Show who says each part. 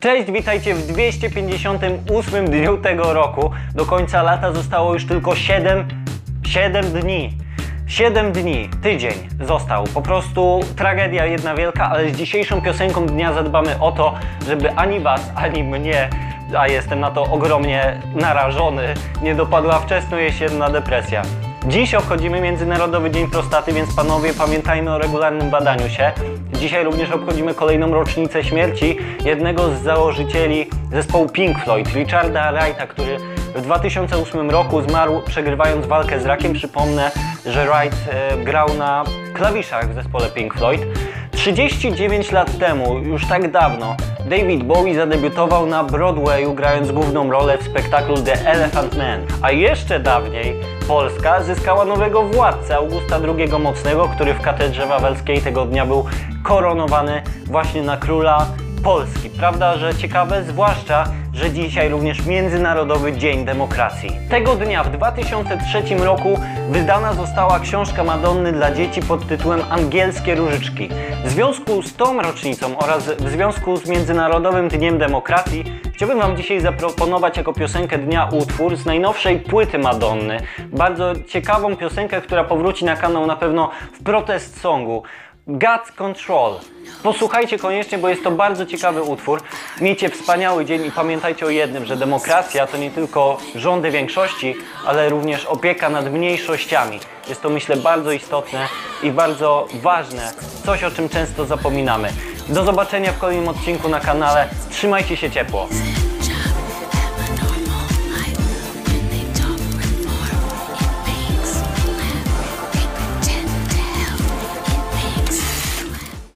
Speaker 1: Cześć, witajcie w 258 dniu tego roku. Do końca lata zostało już tylko 7, 7 dni. 7 dni, tydzień został. Po prostu tragedia jedna wielka, ale z dzisiejszą piosenką dnia zadbamy o to, żeby ani was, ani mnie, a jestem na to ogromnie narażony, nie dopadła wczesnojesienna depresja. Dziś obchodzimy Międzynarodowy Dzień Prostaty, więc panowie pamiętajmy o regularnym badaniu się. Dzisiaj również obchodzimy kolejną rocznicę śmierci jednego z założycieli zespołu Pink Floyd, Richarda Wrighta, który w 2008 roku zmarł przegrywając walkę z rakiem. Przypomnę, że Wright e, grał na klawiszach w zespole Pink Floyd. 39 lat temu, już tak dawno, David Bowie zadebiutował na Broadwayu grając główną rolę w spektaklu The Elephant Man. A jeszcze dawniej Polska zyskała nowego władcę Augusta II Mocnego, który w katedrze wawelskiej tego dnia był koronowany właśnie na króla Polski. Prawda, że ciekawe, zwłaszcza, że dzisiaj również Międzynarodowy Dzień Demokracji. Tego dnia w 2003 roku wydana została książka Madonny dla dzieci pod tytułem Angielskie Różyczki. W związku z tą rocznicą oraz w związku z Międzynarodowym Dniem Demokracji chciałbym Wam dzisiaj zaproponować jako piosenkę dnia utwór z najnowszej płyty Madonny. Bardzo ciekawą piosenkę, która powróci na kanał na pewno w protest songu. God's Control. Posłuchajcie koniecznie, bo jest to bardzo ciekawy utwór. Miejcie wspaniały dzień i pamiętajcie o jednym, że demokracja to nie tylko rządy większości, ale również opieka nad mniejszościami. Jest to myślę bardzo istotne i bardzo ważne, coś o czym często zapominamy. Do zobaczenia w kolejnym odcinku na kanale. Trzymajcie się ciepło.